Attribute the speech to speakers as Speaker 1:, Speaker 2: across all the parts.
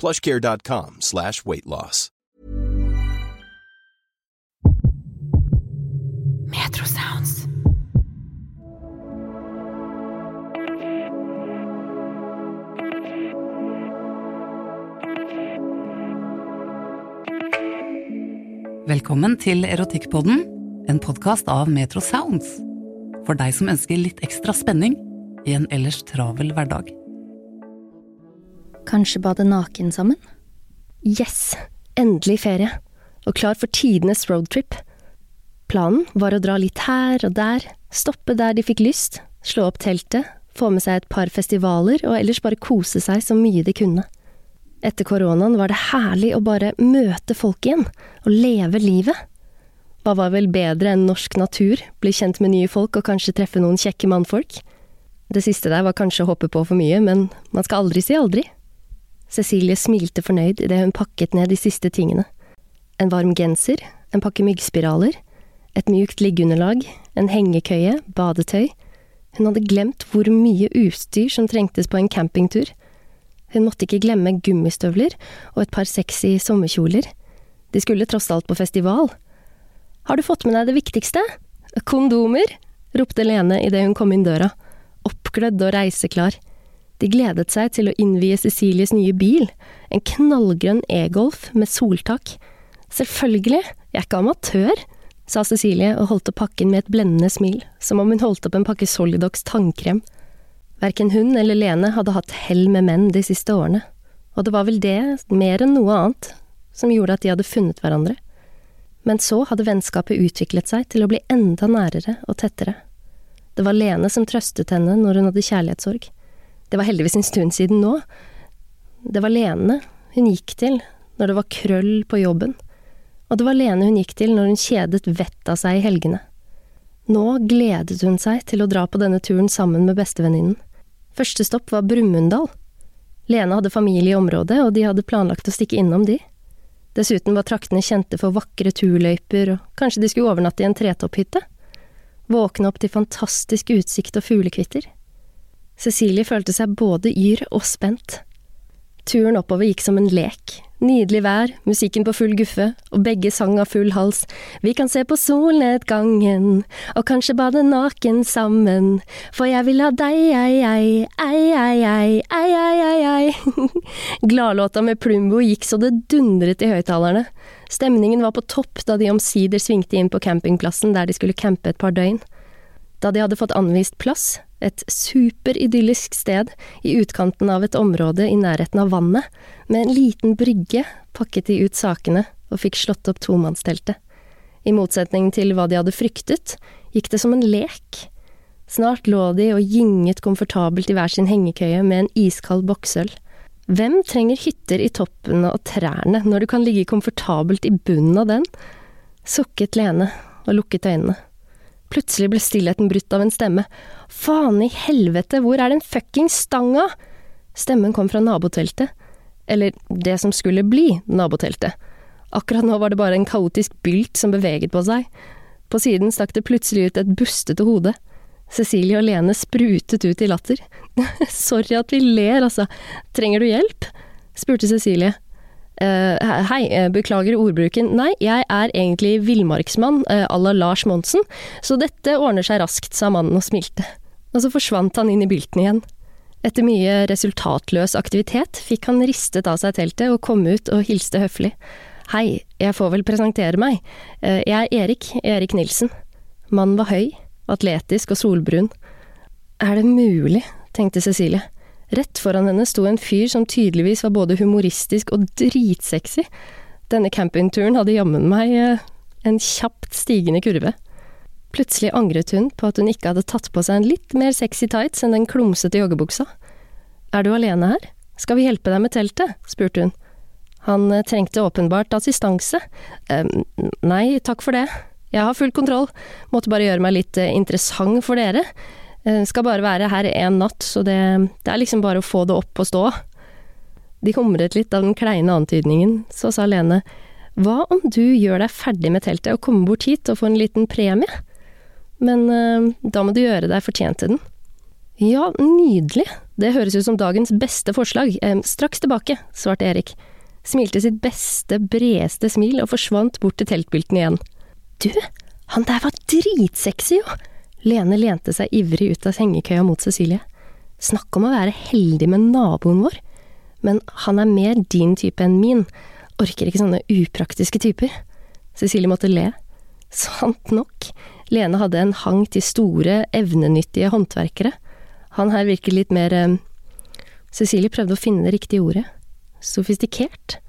Speaker 1: plushcare.com slash weight loss.
Speaker 2: Metro Sounds.
Speaker 3: Velkommen til Erotikkpodden, en podkast av Metro Sounds. For deg som ønsker litt ekstra spenning i en ellers travel hverdag.
Speaker 4: Kanskje bade naken sammen? Yes! Endelig ferie. Og klar for tidenes roadtrip. Planen var å dra litt her og der, stoppe der de fikk lyst, slå opp teltet, få med seg et par festivaler og ellers bare kose seg så mye de kunne. Etter koronaen var det herlig å bare møte folk igjen, og leve livet. Hva var vel bedre enn norsk natur, bli kjent med nye folk og kanskje treffe noen kjekke mannfolk? Det siste der var kanskje å hoppe på for mye, men man skal aldri si aldri. Cecilie smilte fornøyd idet hun pakket ned de siste tingene. En varm genser, en pakke myggspiraler, et mjukt liggeunderlag, en hengekøye, badetøy. Hun hadde glemt hvor mye utstyr som trengtes på en campingtur. Hun måtte ikke glemme gummistøvler og et par sexy sommerkjoler. De skulle tross alt på festival. Har du fått med deg det viktigste? Kondomer! ropte Lene idet hun kom inn døra, oppglødd og reiseklar. De gledet seg til å innvie Cecilies nye bil, en knallgrønn e-golf med soltak. Selvfølgelig, jeg er ikke amatør, sa Cecilie og holdt opp pakken med et blendende smil, som om hun holdt opp en pakke Solidox tannkrem. Verken hun eller Lene hadde hatt hell med menn de siste årene, og det var vel det, mer enn noe annet, som gjorde at de hadde funnet hverandre. Men så hadde vennskapet utviklet seg til å bli enda nærere og tettere. Det var Lene som trøstet henne når hun hadde kjærlighetssorg. Det var heldigvis en stund siden nå. Det var Lene hun gikk til når det var krøll på jobben, og det var Lene hun gikk til når hun kjedet vettet av seg i helgene. Nå gledet hun seg til å dra på denne turen sammen med bestevenninnen. Første stopp var Brumunddal. Lene hadde familie i området, og de hadde planlagt å stikke innom de. Dessuten var traktene kjente for vakre turløyper, og kanskje de skulle overnatte i en tretopphytte? Våkne opp til fantastisk utsikt og fuglekvitter. Cecilie følte seg både yr og spent. Turen oppover gikk som en lek. Nydelig vær, musikken på full guffe, og begge sang av full hals. Vi kan se på solnedgangen, og kanskje bade naken sammen, for jeg vil ha deg, ei, ei, ei, ei, ei, ei, ei, ei, ei. Gladlåta med Plumbo gikk så det dundret i høyttalerne. Stemningen var på topp da de omsider svingte inn på campingplassen der de skulle campe et par døgn. Da de hadde fått anvist plass, et superidyllisk sted i utkanten av et område i nærheten av vannet, med en liten brygge, pakket de ut sakene og fikk slått opp tomannsteltet. I motsetning til hva de hadde fryktet, gikk det som en lek. Snart lå de og gynget komfortabelt i hver sin hengekøye med en iskald boksøl. Hvem trenger hytter i toppene og trærne når du kan ligge komfortabelt i bunnen av den? Sukket Lene og lukket øynene. Plutselig ble stillheten brutt av en stemme. Faen i helvete, hvor er den fuckings stanga? Stemmen kom fra naboteltet. eller det som skulle bli, naboteltet. Akkurat nå var det bare en kaotisk bylt som beveget på seg. På siden stakk det plutselig ut et bustete hode. Cecilie og Lene sprutet ut i latter. Sorry at vi ler, altså. Trenger du hjelp? spurte Cecilie. Uh, hei, eh, beklager ordbruken. Nei, jeg er egentlig villmarksmann uh, à la Lars Monsen, så dette ordner seg raskt, sa mannen og smilte. Og så forsvant han inn i bylten igjen. Etter mye resultatløs aktivitet fikk han ristet av seg teltet og kom ut og hilste høflig. Hei, jeg får vel presentere meg. Jeg er Erik, Erik Nilsen. Mannen var høy, atletisk og solbrun. Er det mulig, tenkte Cecilie. Rett foran henne sto en fyr som tydeligvis var både humoristisk og dritsexy. Denne campingturen hadde jammen meg eh, en kjapt stigende kurve. Plutselig angret hun på at hun ikke hadde tatt på seg en litt mer sexy tights enn den klumsete joggebuksa. Er du alene her? Skal vi hjelpe deg med teltet? spurte hun. Han eh, trengte åpenbart assistanse. Nei, takk for det. Jeg har full kontroll. Måtte bare gjøre meg litt eh, interessant for dere. Eh, skal bare være her én natt, så det, det, er liksom bare å få det opp og stå. De humret litt av den kleine antydningen, så sa Lene, hva om du gjør deg ferdig med teltet og kommer bort hit og får en liten premie? Men uh, da må du gjøre deg fortjent til den. Ja, nydelig, det høres ut som dagens beste forslag, eh, straks tilbake, svarte Erik, smilte sitt beste, bredeste smil og forsvant bort til teltbylten igjen. Du, han der var dritsexy, jo! Lene lente seg ivrig ut av hengekøya mot Cecilie. Snakk om å være heldig med naboen vår. Men han er mer din type enn min. Orker ikke sånne upraktiske typer. Cecilie måtte le. Sant nok. Lene hadde en hang til store, evnenyttige håndverkere. Han her virker litt mer eh, Cecilie prøvde å finne det riktige ordet. Sofistikert.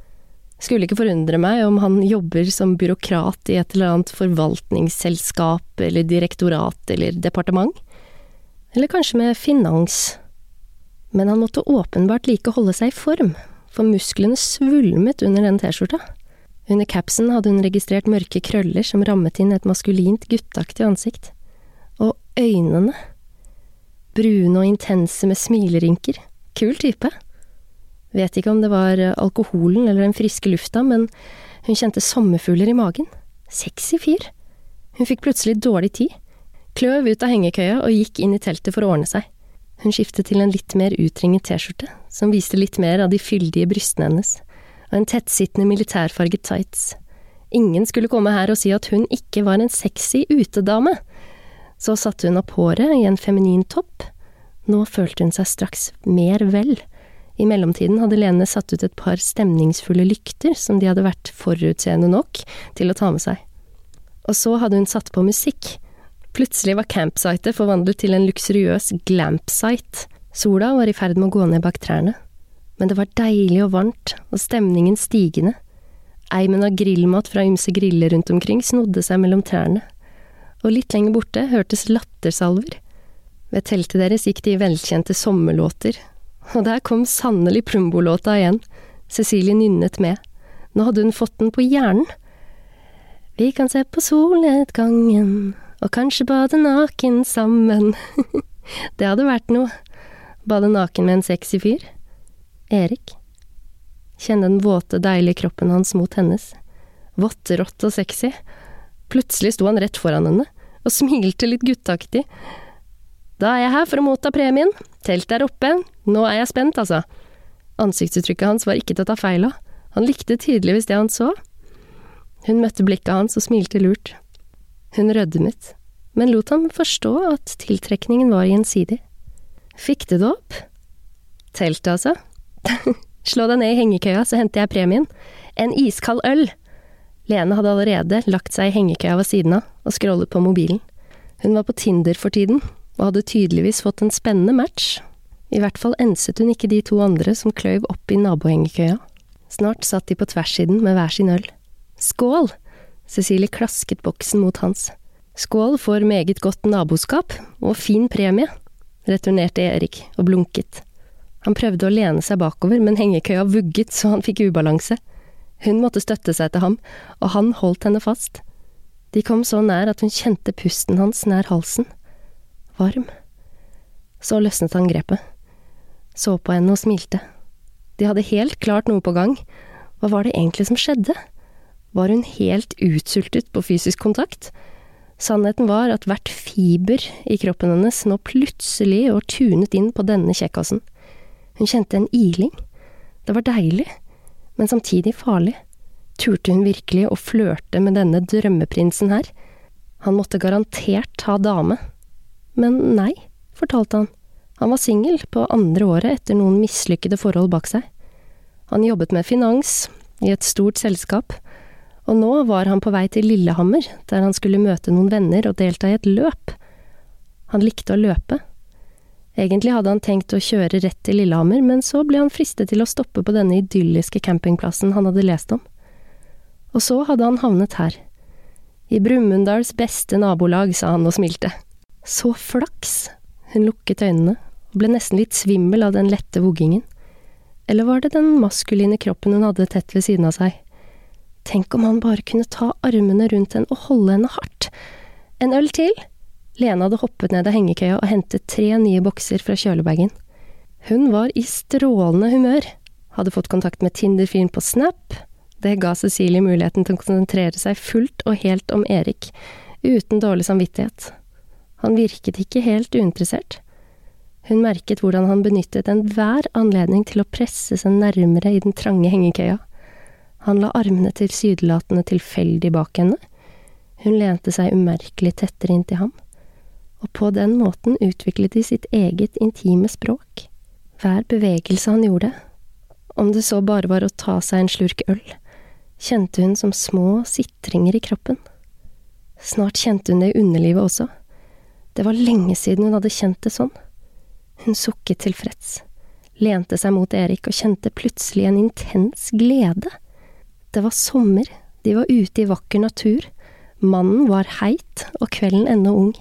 Speaker 4: Skulle ikke forundre meg om han jobber som byråkrat i et eller annet forvaltningsselskap eller direktorat eller departement. Eller kanskje med finans. Men han måtte åpenbart like holde seg i form, for musklene svulmet under den T-skjorta. Under capsen hadde hun registrert mørke krøller som rammet inn et maskulint, gutteaktig ansikt. Og øynene. Brune og intense med smilerynker. Kul type. Vet ikke om det var eh, alkoholen eller den friske lufta, men hun kjente sommerfugler i magen. Sexy fyr. Hun fikk plutselig dårlig tid. Kløv ut av hengekøya og gikk inn i teltet for å ordne seg. Hun skiftet til en litt mer utringet T-skjorte, som viste litt mer av de fyldige brystene hennes, og en tettsittende militærfarget tights. Ingen skulle komme her og si at hun ikke var en sexy utedame. Så satte hun opp håret i en feminin topp. Nå følte hun seg straks mer vel. I mellomtiden hadde Lene satt ut et par stemningsfulle lykter som de hadde vært forutseende nok til å ta med seg. Og så hadde hun satt på musikk. Plutselig var campsitet forvandlet til en luksuriøs glampsite. Sola var i ferd med å gå ned bak trærne. Men det var deilig og varmt, og stemningen stigende. Eimen av grillmat fra ymse griller rundt omkring snodde seg mellom trærne. Og litt lenger borte hørtes lattersalver. Ved teltet deres gikk de velkjente sommerlåter, og der kom sannelig Plumbo-låta igjen. Cecilie nynnet med. Nå hadde hun fått den på hjernen. Vi kan se på solnedgangen, og kanskje bade naken sammen. det hadde vært noe. Bade naken med en sexy fyr. Erik. Kjenne den våte, deilige kroppen hans mot hennes. Vått, rått og sexy. Plutselig sto han rett foran henne, og smilte litt gutteaktig. Da er jeg her for å motta premien. Teltet er oppe. Nå er jeg spent, altså. Ansiktsuttrykket hans var ikke til å ta feil av. Han likte tydeligvis det han så. Hun møtte blikket hans og smilte lurt. Hun rødmet, men lot ham forstå at tiltrekningen var gjensidig. Fikk du det opp? Teltet, altså. Slå deg ned i hengekøya, så henter jeg premien. En iskald øl! Lene hadde allerede lagt seg i hengekøya ved siden av og scrollet på mobilen. Hun var på Tinder for tiden, og hadde tydeligvis fått en spennende match. I hvert fall enset hun ikke de to andre som kløyv opp i nabohengekøya. Snart satt de på tverssiden med hver sin øl. Skål! Cecilie klasket boksen mot hans. Skål for meget godt naboskap og fin premie, returnerte Erik og blunket. Han prøvde å lene seg bakover, men hengekøya vugget så han fikk ubalanse. Hun måtte støtte seg til ham, og han holdt henne fast. De kom så nær at hun kjente pusten hans nær halsen varm. Så løsnet han grepet, så på henne og smilte. De hadde helt klart noe på gang. Hva var det egentlig som skjedde? Var hun helt utsultet på fysisk kontakt? Sannheten var at hvert fiber i kroppen hennes nå plutselig var tunet inn på denne kjekkasen. Hun kjente en iling. Det var deilig, men samtidig farlig. Turte hun virkelig å flørte med denne drømmeprinsen her? Han måtte garantert ha dame. Men nei, fortalte han. Han var singel på andre året etter noen mislykkede forhold bak seg. Han jobbet med finans i et stort selskap og nå var han på vei til Lillehammer, der han skulle møte noen venner og delta i et løp. Han likte å løpe. Egentlig hadde han tenkt å kjøre rett til Lillehammer, men så ble han fristet til å stoppe på denne idylliske campingplassen han hadde lest om. Og så hadde han havnet her. I Brumunddals beste nabolag, sa han og smilte. Så flaks! Hun lukket øynene og ble nesten litt svimmel av den lette voggingen. Eller var det den maskuline kroppen hun hadde tett ved siden av seg? Tenk om han bare kunne ta armene rundt henne og holde henne hardt. En øl til? Lene hadde hoppet ned av hengekøya og hentet tre nye bokser fra kjølebagen. Hun var i strålende humør, hadde fått kontakt med Tinder-fyren på Snap. Det ga Cecilie muligheten til å konsentrere seg fullt og helt om Erik, uten dårlig samvittighet. Han virket ikke helt uinteressert. Hun merket hvordan han benyttet enhver anledning til å presse seg nærmere i den trange hengekøya. Han la armene tilsynelatende tilfeldig bak henne. Hun lente seg umerkelig tettere inntil ham, og på den måten utviklet de sitt eget intime språk. Hver bevegelse han gjorde, om det så bare var å ta seg en slurk øl, kjente hun som små sitringer i kroppen. Snart kjente hun det i underlivet også. Det var lenge siden hun hadde kjent det sånn. Hun sukket tilfreds, lente seg mot Erik og kjente plutselig en intens glede. Det var sommer, de var ute i vakker natur, mannen var heit og kvelden ennå ung.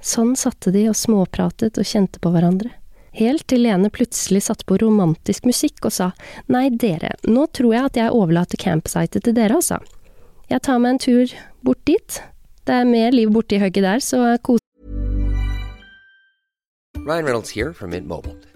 Speaker 4: Sånn satte de og småpratet og kjente på hverandre, helt til Lene plutselig satte på romantisk musikk og sa nei, dere, nå tror jeg at jeg overlater campsitet til dere, altså. Jeg tar meg en tur bort dit, det er mer liv borti hugget der, så kos
Speaker 5: Ryan Reynolds her fra Mint Mobile.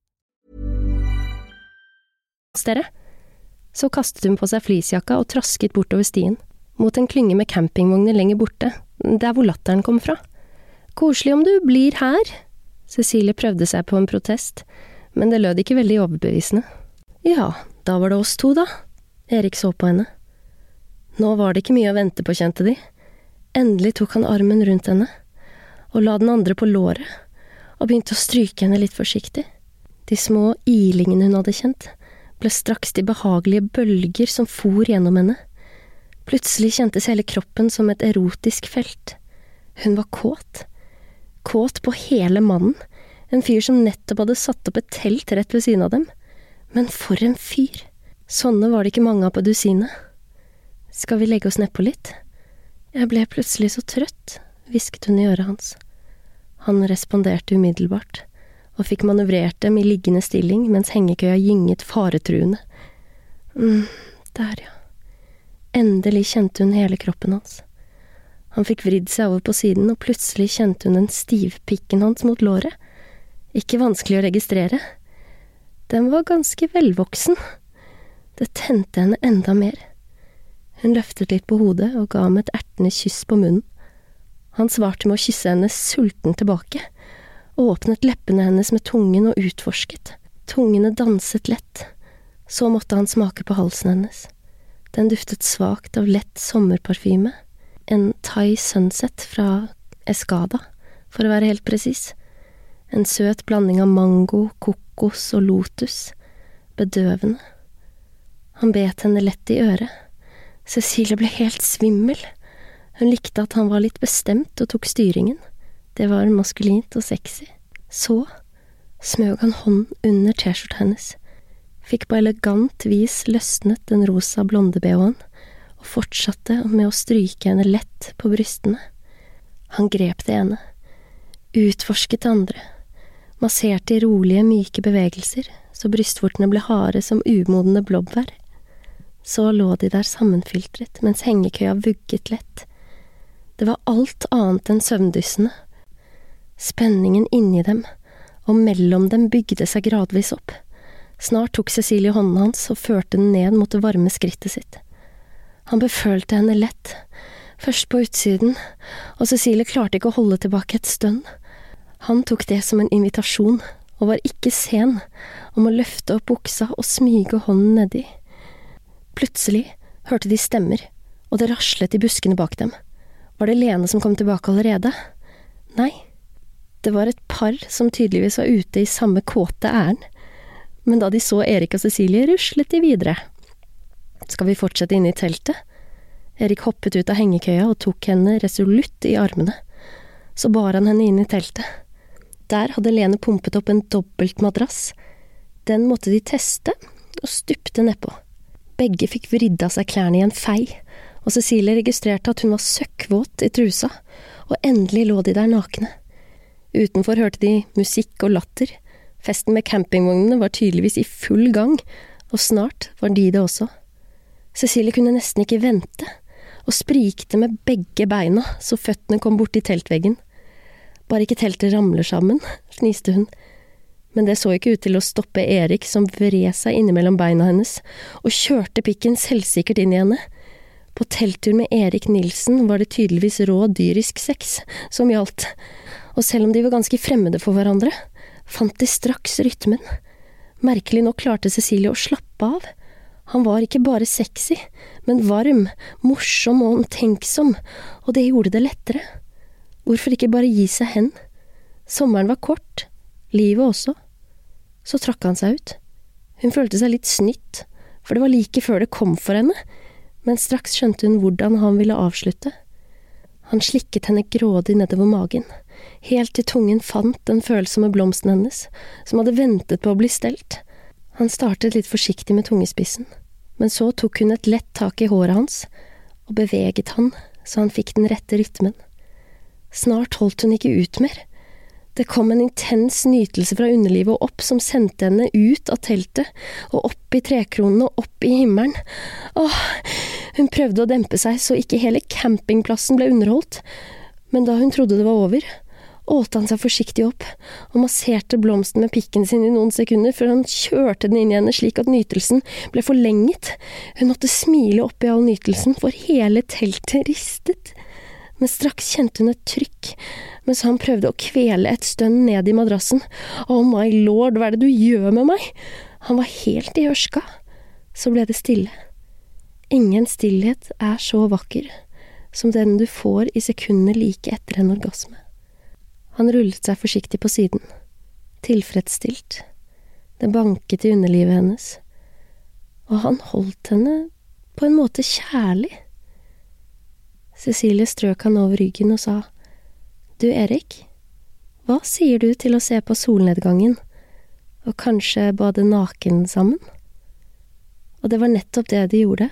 Speaker 6: ACAST.
Speaker 4: dere. Så kastet hun på seg fleecejakka og trasket bortover stien, mot en klynge med campingvogner lenger borte, der hvor latteren kom fra. Koselig om du blir her. Cecilie prøvde seg på en protest, men det lød ikke veldig overbevisende. Ja, da var det oss to, da. Erik så på henne. Nå var det ikke mye å vente på, kjente de. Endelig tok han armen rundt henne, og la den andre på låret, og begynte å stryke henne litt forsiktig. De små ilingene hun hadde kjent, ble straks de behagelige bølger som for gjennom henne. Plutselig kjentes hele kroppen som et erotisk felt. Hun var kåt. Kåt på hele mannen, en fyr som nettopp hadde satt opp et telt rett ved siden av dem. Men for en fyr! Sånne var det ikke mange av på dusinet. Skal vi legge oss nedpå litt? Jeg ble plutselig så trøtt, hvisket hun i øret hans. Han responderte umiddelbart og fikk manøvrert dem i liggende stilling mens hengekøya gynget faretruende. mm, Der, ja. Endelig kjente hun hele kroppen hans. Han fikk vridd seg over på siden, og plutselig kjente hun den stivpikken hans mot låret. Ikke vanskelig å registrere. Den var ganske velvoksen. Det tente henne enda mer. Hun løftet litt på hodet og ga ham et ertende kyss på munnen. Han svarte med å kysse henne sulten tilbake, åpnet leppene hennes med tungen og utforsket. Tungene danset lett. Så måtte han smake på halsen hennes. Den duftet svakt av lett sommerparfyme. En Thai Sunset fra Escada, for å være helt presis. En søt blanding av mango, kokos og lotus. Bedøvende. Han bet henne lett i øret. Cecilie ble helt svimmel. Hun likte at han var litt bestemt og tok styringen. Det var maskulint og sexy. Så smøg han hånden under T-skjorta hennes fikk på elegant vis løsnet den rosa blonde-bh-en og fortsatte med å stryke henne lett på brystene. Han grep det ene, utforsket det andre, masserte i rolige, myke bevegelser så brystvortene ble harde som umodne blåbær. Så lå de der sammenfiltret mens hengekøya vugget lett. Det var alt annet enn søvndyssende. Spenningen inni dem og mellom dem bygde seg gradvis opp. Snart tok Cecilie hånden hans og førte den ned mot det varme skrittet sitt. Han befølte henne lett, først på utsiden, og Cecilie klarte ikke å holde tilbake et stønn. Han tok det som en invitasjon, og var ikke sen om å løfte opp buksa og smyge hånden nedi. Plutselig hørte de stemmer, og det raslet i buskene bak dem. Var det Lene som kom tilbake allerede? Nei, det var et par som tydeligvis var ute i samme kåte ærend men da de så Erik og Cecilie, ruslet de videre. Skal vi fortsette inne i teltet? Erik hoppet ut av hengekøya og tok henne resolutt i armene. Så bar han henne inn i teltet. Der hadde Lene pumpet opp en dobbeltmadrass. Den måtte de teste, og stupte nedpå. Begge fikk vridd av seg klærne i en fei, og Cecilie registrerte at hun var søkkvåt i trusa, og endelig lå de der nakne. Utenfor hørte de musikk og latter, Festen med campingvognene var tydeligvis i full gang, og snart var de det også. Cecilie kunne nesten ikke vente, og sprikte med begge beina så føttene kom borti teltveggen. Bare ikke teltet ramler sammen, fniste hun. Men det så ikke ut til å stoppe Erik, som vred seg innimellom beina hennes og kjørte pikken selvsikkert inn i henne. På telttur med Erik Nilsen var det tydeligvis rå dyrisk sex som gjaldt, og selv om de var ganske fremmede for hverandre, fant de straks rytmen. Merkelig nok klarte Cecilie å slappe av. Han var ikke bare sexy, men varm, morsom og omtenksom, og det gjorde det lettere. Hvorfor ikke bare gi seg hen? Sommeren var kort, livet også. Så trakk han seg ut. Hun følte seg litt snytt, for det var like før det kom for henne, men straks skjønte hun hvordan han ville avslutte. Han slikket henne grådig nedover magen helt til tungen fant den følsomme blomsten hennes, som hadde ventet på å bli stelt. Han startet litt forsiktig med tungespissen, men så tok hun et lett tak i håret hans og beveget han så han fikk den rette rytmen. Snart holdt hun ikke ut mer. Det kom en intens nytelse fra underlivet og opp som sendte henne ut av teltet, og opp i trekronene og opp i himmelen. Åh, hun prøvde å dempe seg så ikke hele campingplassen ble underholdt, men da hun trodde det var over, ålte han seg forsiktig opp og masserte blomsten med pikken sin i noen sekunder før han kjørte den inn i henne slik at nytelsen ble forlenget. Hun måtte smile opp i all nytelsen, for hele teltet ristet. Men straks kjente hun et trykk mens han prøvde å kvele et stønn ned i madrassen. Oh my lord, hva er det du gjør med meg? Han var helt i ørska. Så ble det stille. Ingen stillhet er så vakker som den du får i sekundene like etter en orgasme. Han rullet seg forsiktig på siden, tilfredsstilt. Det banket i underlivet hennes, og han holdt henne på en måte kjærlig. Cecilie strøk han over ryggen og sa, Du, Erik, hva sier du til å se på solnedgangen, og kanskje bade naken sammen? Og det var nettopp det de gjorde,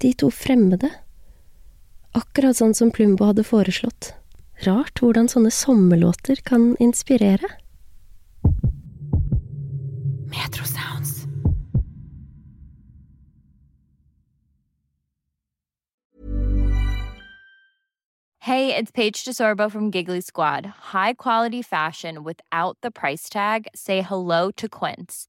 Speaker 4: de to fremmede, akkurat sånn som Plumbo hadde foreslått. Rart hvordan sånne sommerlåter kan inspirere.
Speaker 7: Hey, it's Paige DeSorbo from Giggly Squad. High quality fashion without the price tag. Say hello to Quince.